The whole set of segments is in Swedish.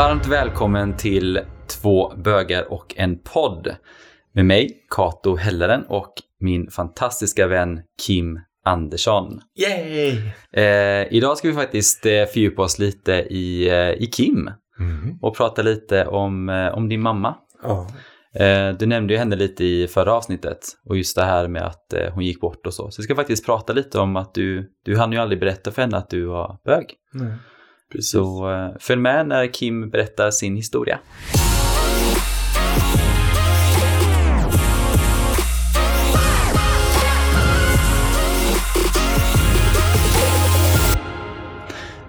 Varmt välkommen till Två bögar och en podd med mig, Kato Helleren och min fantastiska vän Kim Andersson. Yay! Eh, idag ska vi faktiskt eh, fördjupa oss lite i, eh, i Kim Mm. och prata lite om, eh, om din mamma. Ja. Eh, du nämnde ju henne lite i förra avsnittet och just det här med att hon gick bort och så. Så jag ska faktiskt prata lite om att du, du hann ju aldrig berätta för henne att du var bög. Nej. Precis. Så eh, följ med när Kim berättar sin historia.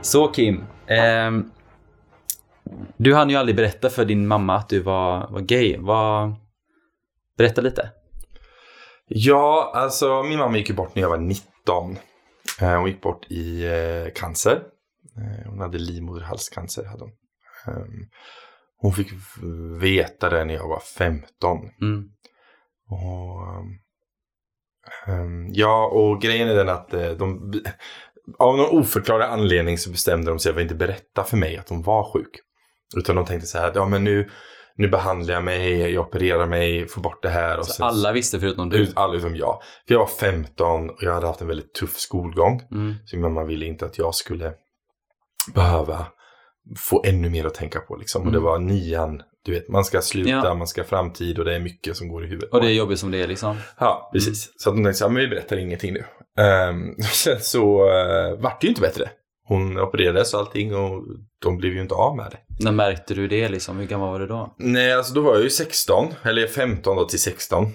Så Kim, ehm, du hann ju aldrig berätta för din mamma att du var, var gay. Vad, berätta lite. Ja, alltså min mamma gick ju bort när jag var 19. Eh, Hon gick bort i eh, cancer. Eh, Hon hade livmoderhalscancer. Hade hon. Ehm, Hon fick veta det när jag var 15. Mm. Och, ehm, ja, och grejen är den att eh, de, av någon oförklarlig anledning så bestämde de sig för att inte berätta för mig att hon var sjuk. Utan de tänkte så här, ja men nu, nu behandlar jag mig, jag opererar mig, får bort det här. Och Så sen- alla visste förutom du? ut, alla utom jag. För jag var 15 och jag hade haft en väldigt tuff skolgång. Mm. Så min mamma ville inte att jag skulle behöva få ännu mer att tänka på. Liksom. Och det Mm. var nian, du vet, man ska sluta, Ja. man ska framtid och det är mycket som går i huvudet. Och det är jobbigt som det är liksom? Ja, precis. Så att de tänkte så här, men vi berättar ingenting nu. Um, så uh, vart det ju inte bättre. Hon opererades och allting och de blev ju inte av med det. När märkte du det liksom? Hur gammal var du då? Nej, alltså då var jag ju 16, eller 15 då till 16.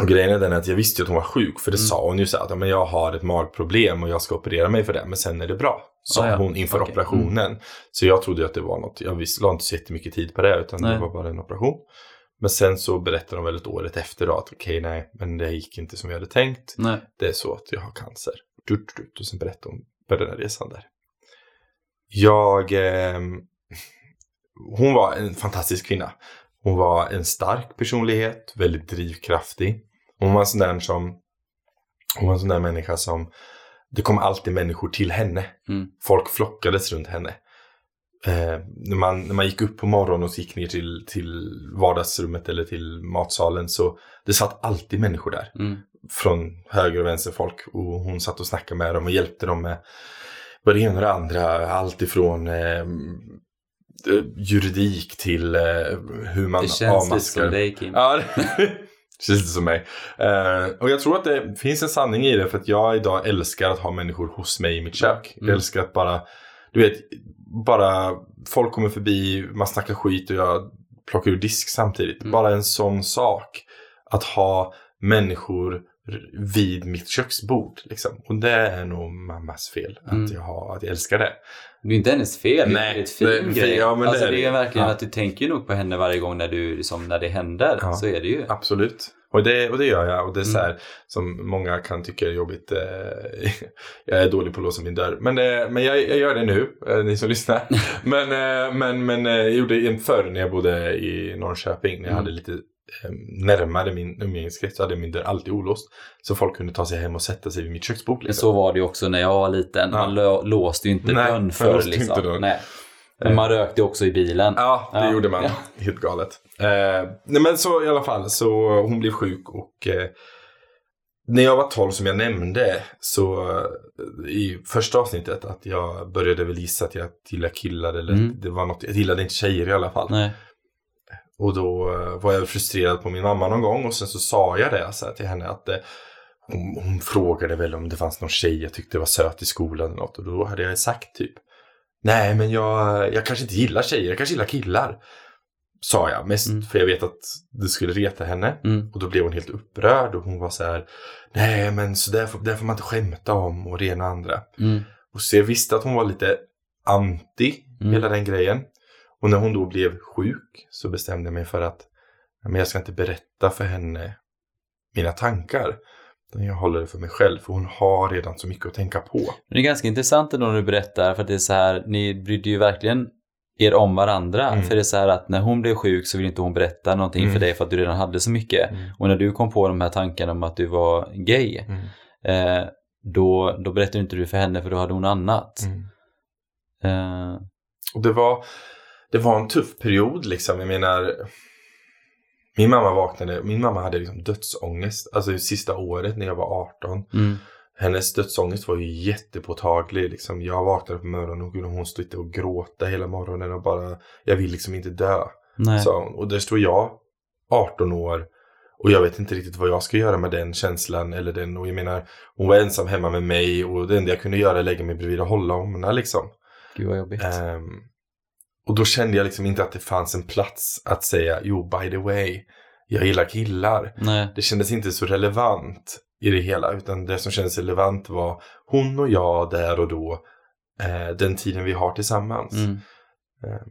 Och grejen är den att jag visste ju att hon var sjuk, för det Mm. sa hon ju så här att "Ja, men jag har ett magproblem och jag ska operera mig för det, men sen är det bra. Sa ja. hon inför. Mm. operationen. Så jag trodde att det var något, jag visste, la inte så jättemycket tid på det, utan Nej. det var bara en operation. Men sen så berättade de väl ett året efter då att okej, nej, men det gick inte som vi hade tänkt. Nej. Det är så att jag har cancer. Och sen berättade hon på den här resan där. Jag... ehm, hon var en fantastisk kvinna. Hon var en stark personlighet, väldigt drivkraftig. Hon var en sån där som... Hon var en sån där människa som... Det kom alltid människor till henne. Mm. Folk flockades runt henne. Eh, när, man, när man gick upp på morgonen och gick ner till, till vardagsrummet eller till matsalen så det satt alltid människor där Mm. från höger och vänster folk och hon satt och snackade med dem och hjälpte dem med vad det ena och det andra. Allt ifrån eh, eh, juridik till eh, hur man Det känns lite avmaskar. som dig Kim. Ja, känns lite som mig. Eh, och jag tror att det finns en sanning i det för att jag idag älskar att ha människor hos mig i mitt kök. Mm. Jag älskar att bara, du vet, bara folk kommer förbi, man snackar skit och jag plockar ur disk samtidigt. Mm. Bara en sån sak. Att ha människor vid mitt köksbord. Liksom. Och det är nog mammas fel. Mm. Att, jag har, att jag älskar det. Det är inte hennes fel. Nej, det är ett fin det är- grej. ja, men alltså, är det är det. ju verkligen Ja. att du tänker nog på henne varje gång när, du, liksom, när det händer. Ja. Så är det ju. Absolut. Och det, och det gör jag. Och det är så Mm. här som många kan tycka är jobbigt. Eh, jag är dålig på att låsa min dörr. Men, eh, men jag, jag gör det nu, eh, ni som lyssnar. men men, men jag gjorde det förr när jag bodde i Norrköping. När jag Mm. hade lite närmare min umgängeskrets så hade min dörr alltid olåst. Så folk kunde ta sig hem och sätta sig vid mitt köksbord. Liksom. så var det ju också när jag var liten. Ja. Man lå, låste ju inte Nej, dörren förr. Liksom. inte dörren. Nej. Men man rökte också i bilen. Ja, det Ja. gjorde man. Ja. Helt galet. Eh, nej men så i alla fall, så hon blev sjuk och eh, när jag var 12 som jag nämnde så eh, i första avsnittet att jag började väl gissa att jag gillar killar eller Mm. det var något, jag gillade inte tjejer i alla fall. Nej. Och då eh, var jag frustrerad på min mamma någon gång och sen så sa jag det så till henne att eh, hon, hon frågade väl om det fanns någon tjej jag tyckte var söt i skolan eller något och då hade jag sagt typ Nej men jag, jag kanske inte gillar tjejer, jag kanske gillar killar. Sa jag mest Mm. för jag vet att det skulle reta henne. Mm. Och då blev hon helt upprörd och hon var så här Nej men så där får, där får man inte skämta om och det ena och andra. Mm. Och så jag visste att hon var lite anti Mm. hela den grejen. Och när hon då blev sjuk så bestämde jag mig för att men jag ska inte berätta för henne mina tankar. Jag håller det för mig själv för hon har redan så mycket att tänka på. Det är ganska intressant ändå när du berättar för att det är så här, ni brydde ju verkligen er om varandra. Mm. För det är så här att när hon blev sjuk så ville inte hon berätta någonting Mm. för dig för att du redan hade så mycket. Och när du kom på de här tankarna om att du var gay, Mm. eh, då, då berättade inte du för henne för då hade hon annat. Mm. Eh, Och det var, det var en tuff period liksom. Jag menar, min mamma vaknade, min mamma hade liksom dödsångest, alltså det sista året när jag var 18. Mm. Hennes dödsångest var ju jättepåtaglig. Liksom. Jag vaknade på morgonen och kunde hon stå och gråta hela morgonen och bara, jag vill liksom inte dö. Nej. hon. Och där står jag, 18 år, och jag vet inte riktigt vad jag ska göra med den känslan. Eller den, och jag menar, hon var ensam hemma med mig och det enda jag kunde göra är lägga mig bredvid och hålla om henne liksom. Gud vad jobbigt. Ehm, och då kände jag liksom inte att det fanns en plats att säga, jo by the way, jag gillar killar. Nej. Det kändes inte så relevant i det hela, utan det som kändes relevant var hon och jag där och då, eh, den tiden vi har tillsammans. Mm. Ehm,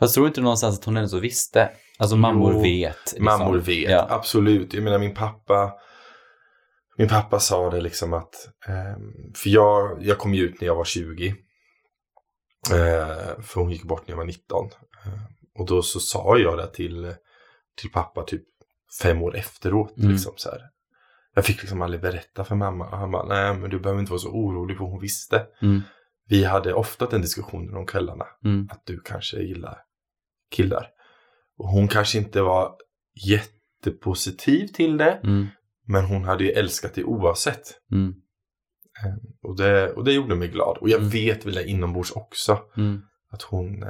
Fast tror du inte någonstans att hon ändå så visste? Alltså mammor Jo, vet. liksom. Mammor vet, Ja. absolut. Jag menar min pappa, min pappa sa det liksom att, ehm, för jag, jag kom ju ut när jag var 20. Eh, för hon gick bort när jag var 19. Eh, och då så sa jag det till, till pappa typ fem år efteråt. Mm. Liksom, så här. Jag fick liksom aldrig berätta för mamma. Och han bara, nej men du behöver inte vara så orolig för hon visste. Mm. Vi hade ofta den diskussionen om kvällarna. Mm. Att du kanske gillar killar. Och hon kanske inte var jättepositiv till det. Mm. Men hon hade ju älskat det oavsett. Mm. Eh, Och det, och det gjorde mig glad. Och jag Mm. vet väl det inombords också. Mm. Att hon, eh,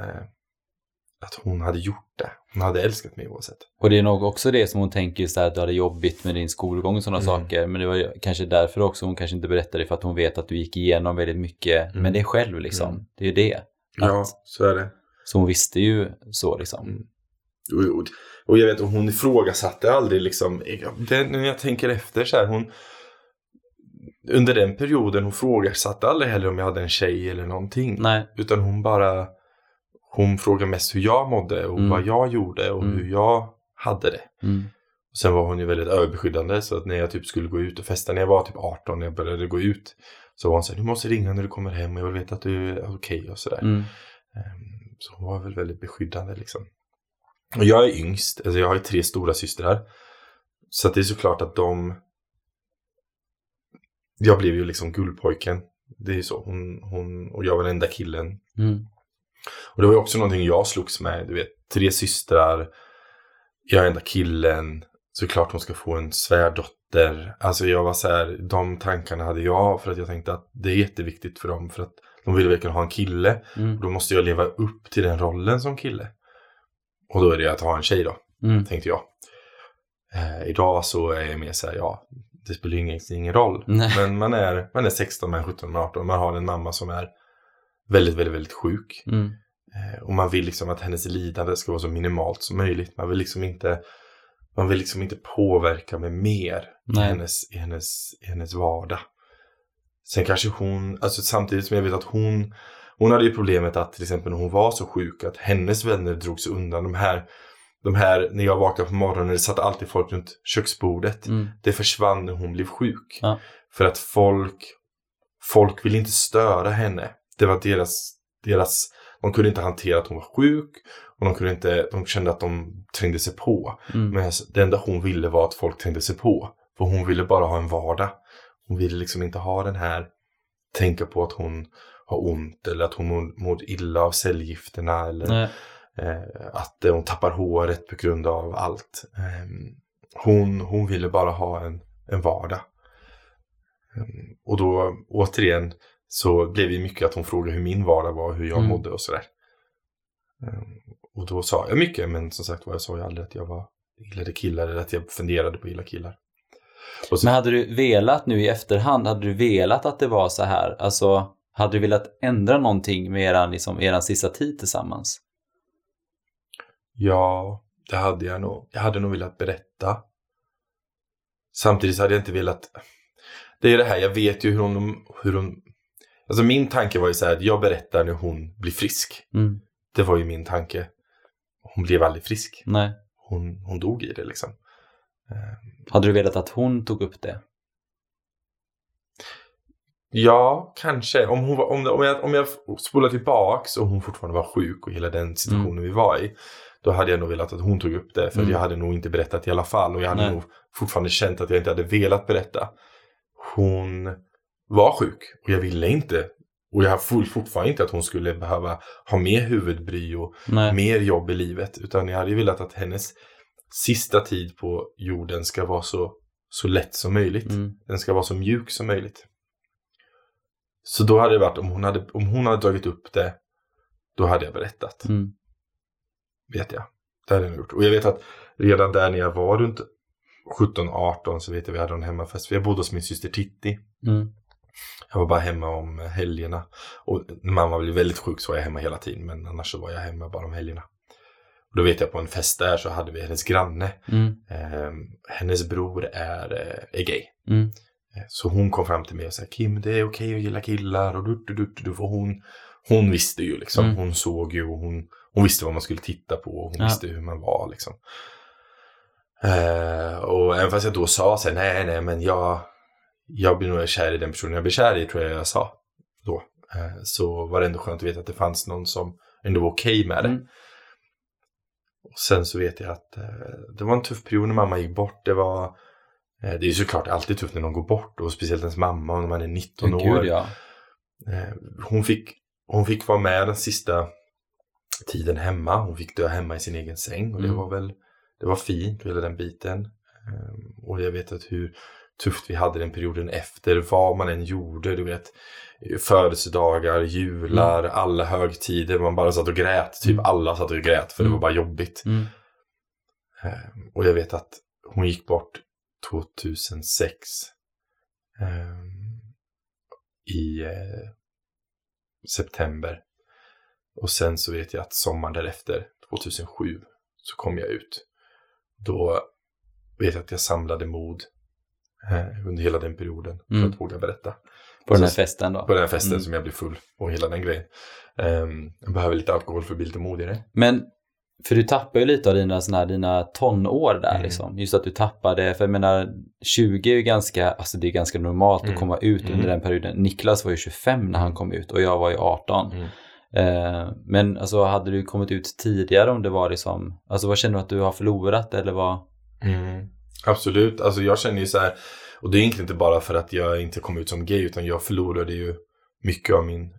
att hon hade gjort det. Hon hade älskat mig oavsett. Och det är nog också det som hon tänker just där att du hade jobbigt med din skolgång och sådana Mm. saker. Men det var kanske därför också hon kanske inte berättade för att hon vet att du gick igenom väldigt mycket Mm. med dig själv liksom. Mm. Det är ju det. Ja, Att- så är det. Så hon visste ju så liksom. Mm. Och, och, och jag vet hon ifrågasatte aldrig liksom. Det, när jag tänker efter så här. Hon, under den perioden hon frågasatte aldrig heller om jag hade en tjej eller någonting. Nej. Utan hon bara. Hon frågade mest hur jag mådde och Mm. vad jag gjorde och Mm. hur jag hade det. Mm. Sen var hon ju väldigt överbeskyddande så att när jag typ skulle gå ut och festa när jag var typ 18 när jag började gå ut. Så var hon så här, du måste ringa när du kommer hem och jag vill veta att du är okej och sådär. Mm. Ehm, Så hon var väl väldigt beskyddande liksom. Och jag är yngst, alltså jag har ju tre stora systrar. Så det är såklart att de... Jag blev ju liksom guldpojken. Det är ju så. Hon, hon och jag var den enda killen. Mm. Och det var ju också någonting jag slogs med. Du vet, tre systrar. Jag är enda killen. Såklart hon ska få en svärdotter. Alltså jag var så här, de tankarna hade jag för att jag tänkte att det är jätteviktigt för dem. För att de vill verkligen ha en kille. Mm. Då måste jag leva upp till den rollen som kille. Och då är det att ha en tjej då, Mm. tänkte jag. Eh, idag så är jag mer så här, ja, det spelar ju ingen, ingen roll. Nej. Men man är, man är 16, man är 17, man är 18. Man har en mamma som är väldigt, väldigt, väldigt sjuk. Mm. Eh, och man vill liksom att hennes lidande ska vara så minimalt som möjligt. Man vill liksom inte, man vill liksom inte påverka med mer i hennes, i, hennes, i hennes vardag. Sen kanske hon, alltså samtidigt som jag vet att hon, hon hade ju problemet att till exempel när hon var så sjuk att hennes vänner drog sig undan. De här, de här när jag vaknade på morgonen, det satt alltid folk runt köksbordet. Mm. Det försvann när hon blev sjuk. Ja. För att folk, folk ville inte störa henne. Det var deras, deras, de kunde inte hantera att hon var sjuk. Och de, kunde inte, de kände att de trängde sig på. Mm. Men det enda hon ville var att folk trängde sig på. För hon ville bara ha en vardag. Hon ville liksom inte ha den här, tänka på att hon har ont eller att hon mår, illa av cellgifterna. Eller Nej. Eh, att hon tappar håret på grund av allt. Eh, hon, hon ville bara ha en, en vardag. Eh, och då återigen så blev det mycket att hon frågade hur min vardag var, hur jag Mm. mådde och sådär. Eh, och då sa jag mycket, men som sagt var jag sa ju aldrig att jag var gillade killar eller att jag funderade på att gilla killar. Så, Men hade du velat nu i efterhand, hade du velat att det var så här? Alltså, hade du velat ändra någonting med eran, liksom, eran sista tid tillsammans? Ja, det hade jag nog. Jag hade nog velat berätta. Samtidigt hade jag inte velat... Det är det här, jag vet ju hur hon... Hur hon... Alltså min tanke var ju så här att jag berättar när hon blir frisk. Mm. Det var ju min tanke. Hon blev aldrig frisk. Nej. Hon, hon dog i det liksom. Eh, Hade du velat att hon tog upp det? Ja, kanske. Om, hon var, om, om, jag, om jag spolar tillbaks och hon fortfarande var sjuk och hela den situationen vi var i. Då hade jag nog velat att hon tog upp det. För Mm. jag hade nog inte berättat i alla fall. Och jag hade Nej. nog fortfarande känt att jag inte hade velat berätta. Hon var sjuk och jag ville inte Och jag har fortfarande inte att hon skulle behöva ha mer huvudbry och Nej. mer jobb i livet. Utan jag hade ju velat att hennes sista tid på jorden ska vara så, så lätt som möjligt. Mm. Den ska vara så mjuk som möjligt. Så då hade det varit, om hon hade, om hon hade dragit upp det, då hade jag berättat. Mm. Vet jag. Det hade jag gjort. Och jag vet att redan där när jag var runt 17-18 så vet jag vi hade en hemmafest. För jag bodde hos min syster Titti. Mm. Jag var bara hemma om helgerna. Och när mamma blev väldigt sjuk så var jag hemma hela tiden. Men annars så var jag hemma bara om helgerna. Och då vet jag på en fest där så hade vi hennes granne. Mm. Eh, hennes bror är, eh, är gay. Mm. Eh, Så hon kom fram till mig och sa Kim det är okej att gilla killar och du, du, du, du, för hon, hon visste ju liksom. Mm. Hon såg ju och hon, hon visste vad man skulle titta på och hon Ja. visste hur man var liksom. Eh, och även fast jag då sa så här, nej nej men jag, jag blir nog kär i den personen jag blir kär i tror jag jag sa då. Eh, så var det ändå skönt att veta att det fanns någon som ändå var okej med det. Mm. Och sen så vet jag att eh, det var en tuff period när mamma gick bort. Det var eh, det är ju såklart alltid tufft när någon går bort och speciellt ens mamma och när man är 19 år. Gud ja. Eh, hon, fick, hon fick vara med den sista tiden hemma. Hon fick dö hemma i sin egen säng och det Mm. var väl det var fint, hela den biten. Eh, och jag vet att hur tufft vi hade den perioden efter, vad man än gjorde, du vet. Födelsedagar, jular, alla högtider, man bara satt och grät. Typ Mm. alla satt och grät för det Mm. var bara jobbigt. Mm. Eh, och jag vet att hon gick bort 2006. eh, I eh, september. Och sen så vet jag att sommaren därefter, 2007, så kom jag ut. Då vet jag att jag samlade mod eh, under hela den perioden för Mm. att våga berätta. På den här festen då. På den här festen Mm. som jag blev full och hela den grejen. Ehm, jag behöver lite alkohol för att bli lite modigare. Men, för du tappar ju lite av dina, såna här, dina tonår där Mm. liksom. Just att du tappade, för jag menar 20 är ju ganska, alltså det är ganska normalt Mm. att komma ut Mm. under den perioden. Niklas var ju 25 när han kom ut och jag var ju 18. Mm. Eh, men alltså hade du kommit ut tidigare om det var liksom, alltså vad känner du att du har förlorat eller vad? Mm. Absolut, alltså jag känner ju så här, och det är egentligen inte bara för att jag inte kom ut som gay, utan jag förlorade ju mycket av min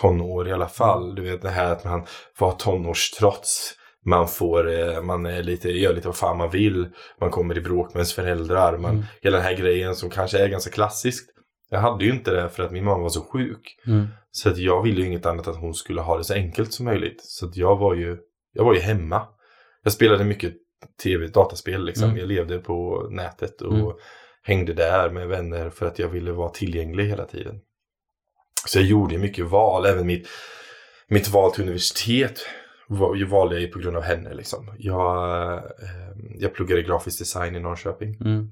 tonår i alla fall. Du vet det här att man får ha tonårstrots. Man får, eh, man är lite, gör lite vad fan man vill. Man kommer i bråk med ens föräldrar. Man, Mm. Hela den här grejen som kanske är ganska klassiskt. Jag hade ju inte det för att min mamma var så sjuk. Mm. Så att jag ville ju inget annat att hon skulle ha det så enkelt som möjligt. Så att jag var ju, jag var ju hemma. Jag spelade mycket tv, dataspel liksom. Mm. Jag levde på nätet och Mm. hängde där med vänner för att jag ville vara tillgänglig hela tiden. Så jag gjorde mycket val, även mitt, mitt val till universitet ju valde jag ju på grund av henne liksom. Jag, eh, jag pluggade grafisk design i Norrköping. Mm.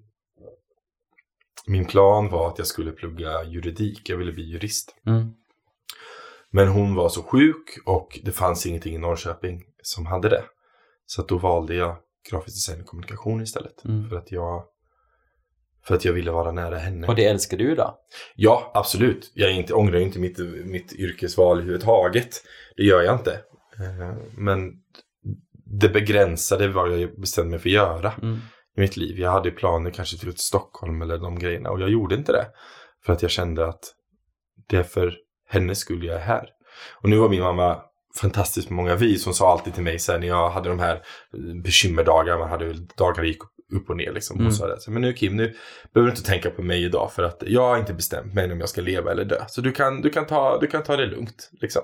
Min plan var att jag skulle plugga juridik, jag ville bli jurist. Mm. Men hon var så sjuk och det fanns ingenting i Norrköping som hade det. Så då valde jag grafisk design och kommunikation istället. Mm. För, att jag, för att jag ville vara nära henne. Och det älskar du då? Ja, absolut. Jag inte, ångrar inte mitt, mitt yrkesval överhuvudtaget. Det gör jag inte. Eh, Men det begränsade vad jag bestämde mig för att göra Mm. i mitt liv. Jag hade planer kanske till Stockholm eller de grejerna och jag gjorde inte det. För att jag kände att det är för hennes skull jag är här. Och nu var min mamma fantastisk på många vis. Hon sa alltid till mig sen när jag hade de här bekymmerdagarna, man hade dagar gick upp och ner liksom. Hon Mm. sa det. Men nu Kim, nu behöver du inte tänka på mig idag för att jag har inte bestämt mig om jag ska leva eller dö. Så du kan, du kan, ta, du kan ta det lugnt. Liksom.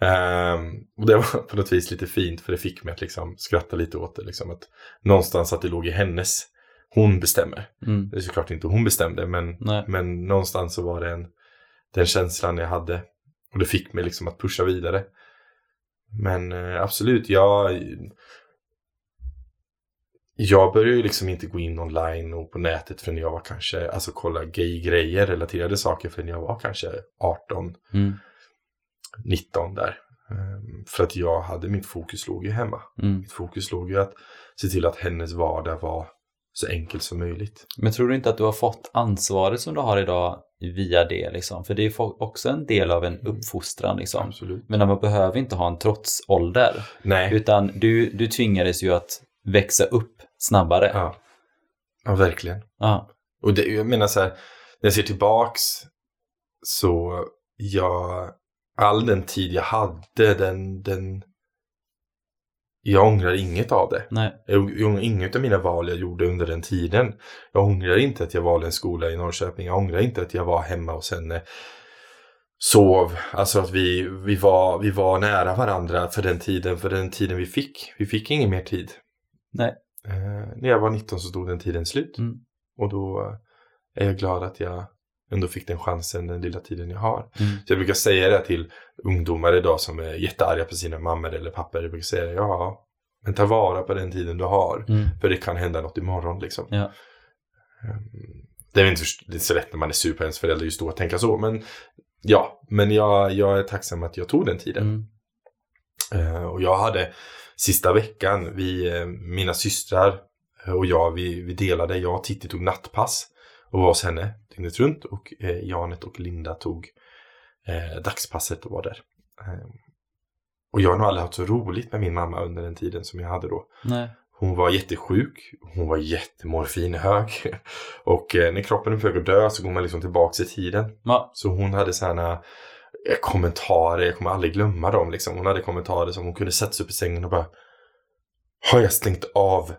Ehm, och det var på något vis lite fint för det fick mig att liksom skratta lite åt det. Liksom, att någonstans att det låg i hennes, hon bestämmer. Mm. Det är såklart inte hon bestämde men, Nej. men någonstans så var det en, den känslan jag hade. Och det fick mig liksom att pusha vidare. Men eh, absolut, jag jag började ju liksom inte gå in online och på nätet förrän jag var kanske, alltså kolla gay-grejer, relaterade saker förrän jag var kanske 18, Mm. 19 där. Ehm, För att jag hade, mitt fokus låg ju hemma. Mm. Mitt fokus låg ju att se till att hennes vardag var så enkel som möjligt. Men tror du inte att du har fått ansvaret som du har idag via det liksom? För det är också en del av en uppfostran liksom. Absolut. Men man behöver inte ha en trotsålder. Nej. Utan du, du tvingades ju att växa upp snabbare. Ja. ja, verkligen. Ja. Och det, jag menar så här, när jag ser tillbaks så jag, all den tid jag hade, den, den, jag ångrar inget av det. Nej. Jag jag inget av mina val jag gjorde under den tiden. Jag ångrar inte att jag valde en skola i Norrköping. Jag ångrar inte att jag var hemma hos henne. Sov, alltså att vi, vi, var, vi var nära varandra för den tiden, för den tiden vi fick. Vi fick ingen mer tid. Nej. Eh, när jag var 19 så stod den tiden slut. Mm. Och då eh, är jag glad att jag ändå fick den chansen den lilla tiden jag har. Mm. Så jag brukar säga det till ungdomar idag som är jättearga på sina mammor eller pappor. Jag brukar säga ja, men ta vara på den tiden du har. Mm. För det kan hända något imorgon liksom. Ja. Ehm, Det är inte så- det är så lätt när man är sur på ens förälder just då att tänka så. Men ja, men jag, jag är tacksam att jag tog den tiden. Mm. Eh, och jag hade sista veckan, vi, eh, mina systrar eh, och jag, vi, vi delade. Jag och Titti tog nattpass och var hos henne dygnet runt. Och eh, Janet och Linda tog dagspasset och var där. Eh, och jag har nog aldrig haft så roligt med min mamma under den tiden som jag hade då. Nej. Hon var jättesjuk, hon var jättemorfinhög. Och när kroppen är på väg att dö så går man liksom tillbaka i tiden. Ja. Så hon hade sådana kommentarer, jag kommer aldrig glömma dem liksom. Hon hade kommentarer som hon kunde sätta sig upp i sängen och bara Har jag stängt av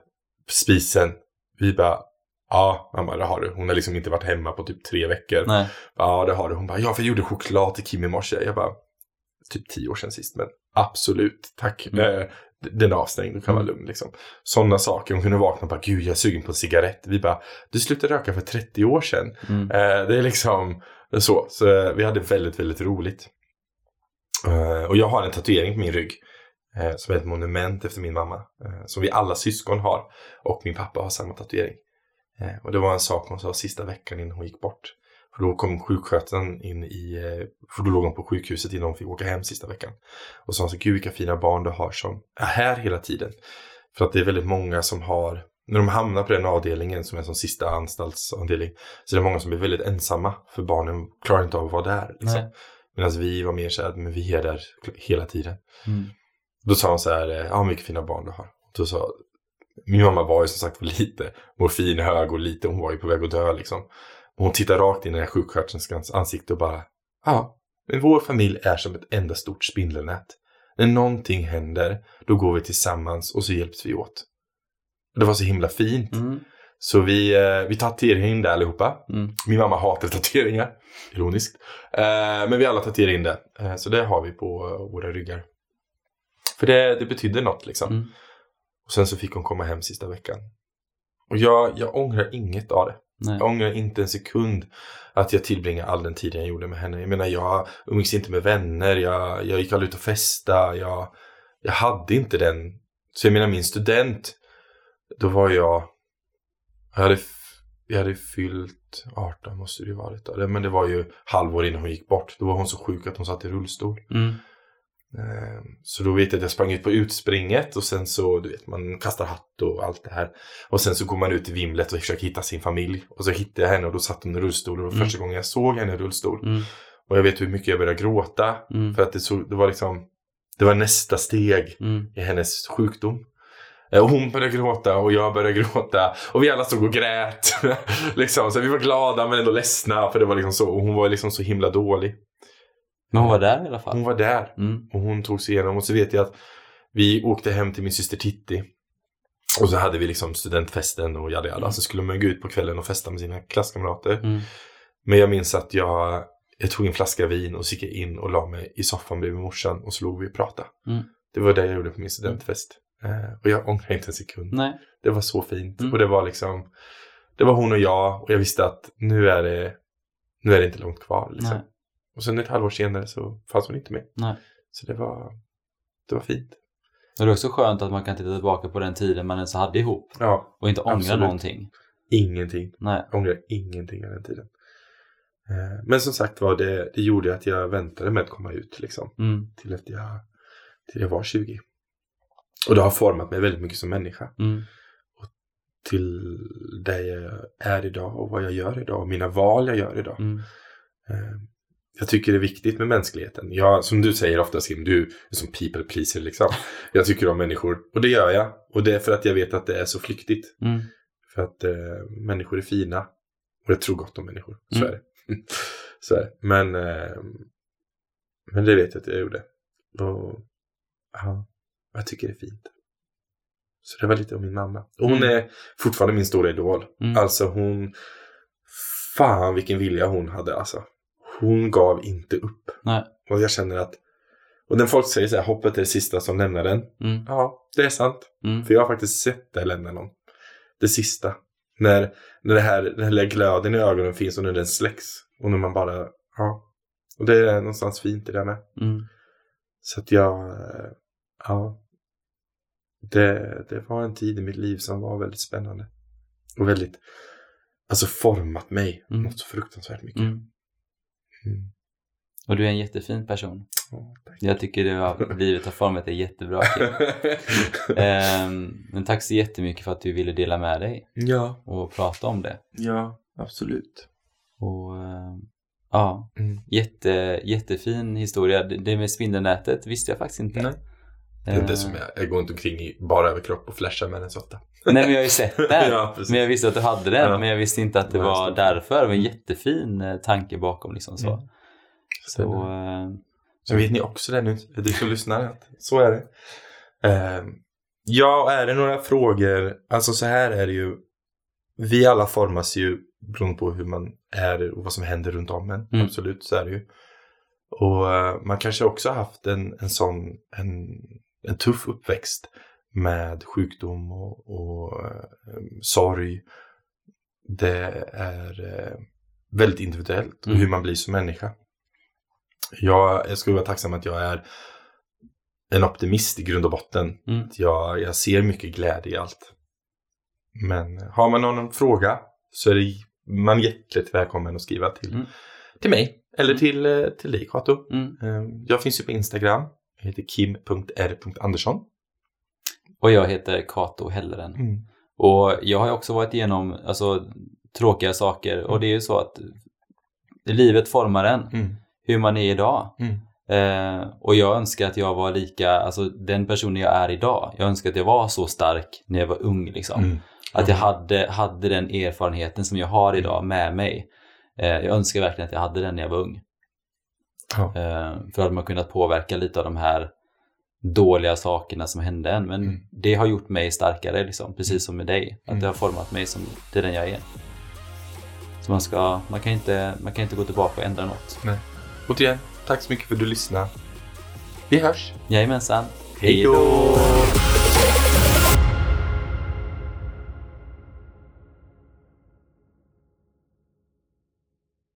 spisen? Vi bara Ja, mamma det har du. Hon har liksom inte varit hemma på typ tre veckor. Nej. Ja, det har du. Hon bara, ja, för jag gjorde choklad till Kim i morse. Jag bara, typ tio år sedan sist, men absolut, tack. Mm. Eh, den är avstängd, du kan vara Mm. lugn liksom. Sådana saker. Hon kunde vakna och bara, gud jag är sugen på en cigarett. Vi bara, du slutade röka för 30 år sedan. Mm. Eh, det är liksom så. Så eh, vi hade väldigt, väldigt roligt. Eh, och jag har en tatuering på min rygg. Eh, som är ett monument efter min mamma. Som vi alla syskon har. Och min pappa har samma tatuering. Och det var en sak hon sa sista veckan innan hon gick bort. För då kom sjuksköterskan in i, för då låg hon på sjukhuset innan hon fick åka hem sista veckan. Och sa så, gud vilka fina barn du har som är här hela tiden. För att det är väldigt många som har, när de hamnar på den avdelningen som är som sista anstaltsavdelning, så är det många som blir väldigt ensamma. För barnen klarar inte av att vara där. Liksom. Medan vi var mer så här, men vi är där hela tiden. Mm. Då sa hon så här, ja vilka fina barn du har. Då sa, min mamma var ju som sagt lite morfinhög och lite, hon var ju på väg att dö liksom. Och hon tittade rakt in i sjuksköterskans ansikte och bara, ja, men vår familj är som ett enda stort spindelnät. När någonting händer, då går vi tillsammans och så hjälps vi åt. Det var så himla fint. Mm. Så vi, eh, vi tatuerade in det allihopa. Mm. Min mamma hatar tatueringar, ironiskt. Eh, men vi alla tatuerade in det. Eh, så det har vi på våra ryggar. För det, det betydde något liksom. Mm. Och sen så fick hon komma hem sista veckan. Och jag, jag ångrar inget av det. Nej. Jag ångrar inte en sekund att jag tillbringade all den tiden jag gjorde med henne. Jag menar, jag umgicks inte med vänner, jag, jag gick aldrig ut och festa, jag, jag hade inte den. Så jag menar, min student, då var jag, jag hade, jag hade fyllt 18 måste det ju varit då. Men det var ju halvår innan hon gick bort. Då var hon så sjuk att hon satt i rullstol. Mm. Eh, Så då vet jag att jag sprang ut på utspringet och sen så, du vet, man kastar hatt och allt det här. Och sen så går man ut i vimlet och försöker hitta sin familj. Och så hittade jag henne och då satt hon i rullstol. Och det var Mm. första gången jag såg henne i rullstol. Mm. Och jag vet hur mycket jag började gråta. Mm. För att det, så, det var liksom, det var nästa steg Mm. i hennes sjukdom. Eh, Och hon började gråta och jag började gråta. Och vi alla stod och grät. liksom. Så vi var glada men ändå ledsna. För det var liksom så. Och hon var liksom så himla dålig. Men hon var där i alla fall. Hon var där. Mm. Och hon tog sig igenom. Och så vet jag att vi åkte hem till min syster Titti. Och så hade vi liksom studentfesten och jada jada. Mm. Så skulle man gå ut på kvällen och festa med sina klasskamrater. Mm. Men jag minns att jag, jag tog en flaska vin och så gick jag in och la mig i soffan bredvid morsan. Och så låg vi och pratade. Mm. Det var det jag gjorde på min studentfest. Eh, och jag ångrar inte en sekund. Nej. Det var så fint. Mm. Och det var liksom, det var hon och jag. Och jag visste att nu är det, nu är det inte långt kvar. Liksom. Och sen ett halvår senare så fanns hon inte med. Nej. Så det var, det var fint. Och det är också skönt att man kan titta tillbaka på den tiden man ens hade ihop. Ja, Och inte ångra Absolut. någonting. ingenting. Nej. Jag ångrar ingenting av den tiden. Eh, Men som sagt var, det, det gjorde att jag väntade med att komma ut liksom. Mm. Till att jag, till jag var 20. Och det har format mig väldigt mycket som människa. Mm. Till där jag är idag och vad jag gör idag och mina val jag gör idag. Mm. Eh, Jag tycker det är viktigt med mänskligheten. Jag, som du säger ofta Sim, du är som people pleaser liksom. Jag tycker om människor och det gör jag. Och det är för att jag vet att det är så flyktigt. Mm. För att eh, människor är fina. Och jag tror gott om människor. Så Mm. är det. så är det. Men, eh, Men det vet jag att jag gjorde. Och ja, jag tycker det är fint. Så det var lite om min mamma. Och hon Mm. är fortfarande min stora idol. Mm. Alltså hon... Fan vilken vilja hon hade alltså. Hon gav inte upp. Nej. Och jag känner att... Och när folk säger så här, hoppet är det sista som lämnar den. Mm. Ja, det är sant. Mm. För jag har faktiskt sett det lämna någon. Det sista. När, när det här, den här lilla glöden i ögonen finns och när den släcks. Och när man bara, ja. Och det är någonstans fint i det med. Mm. Så att jag, eh, ja. Det, det var en tid i mitt liv som var väldigt spännande. Och väldigt, alltså format mig Mm. något så fruktansvärt mycket. Mm. Mm. Och du är en jättefin person. Tack. Jag tycker du har, livet har format dig jättebra. Ehm, men tack så jättemycket för att du ville dela med dig ja, och prata om det. ja, absolut. Och ehm, ja, Mm. jätte, jättefin historia. Det det med spindelnätet visste jag faktiskt inte. Nej. Det är inte Ehm, som jag, jag går inte omkring i bara överkropp och flashar med den så ofta. Nej men jag har ju sett den. Ja, men jag visste att du hade den. Ja. Men jag visste inte att det var därför. Det var en jättefin eh, tanke bakom liksom så. Mm. Så, eh, Så vet ni också det nu, du som lyssnar, så är det. Eh, ja, är det några frågor? Alltså så här är det ju. Vi alla formas ju beroende på hur man är och vad som händer runt om en. Mm. Absolut, så är det ju. Och eh, man kanske också haft en, en sån, en, en tuff uppväxt med sjukdom och, och eh, sorg. Det är eh, väldigt individuellt Mm. hur man blir som människa. Jag, jag skulle vara tacksam att jag är en optimist i grund och botten. Mm. Jag, jag ser mycket glädje i allt. Men har man någon fråga så är det man hjärtligt välkommen att skriva till, Mm. till mig. Eller till, eh, till dig Kato. mm. Eh, Jag finns ju på Instagram. Jag heter kim.r.andersson. Och jag heter Kato Helleren. Och jag har också varit igenom alltså, tråkiga saker och det är ju så att livet formar en, Mm. hur man är idag. Mm. Eh, och jag önskar att jag var lika, alltså den personen jag är idag. Jag önskar att jag var så stark när jag var ung liksom. Mm. Att jag hade, hade den erfarenheten som jag har idag med mig. Eh, jag önskar verkligen att jag hade den när jag var ung. Ja. Eh, för att man kunnat påverka lite av de här dåliga sakerna som hände en. Men Mm. det har gjort mig starkare, liksom, precis som med dig. Att Mm. det har format mig som till den jag är. Så man, ska, man, kan inte, man kan inte gå tillbaka och ändra något. Nej. Återigen, tack så mycket för att du lyssnade. Vi hörs. Jajamensan. Hej då!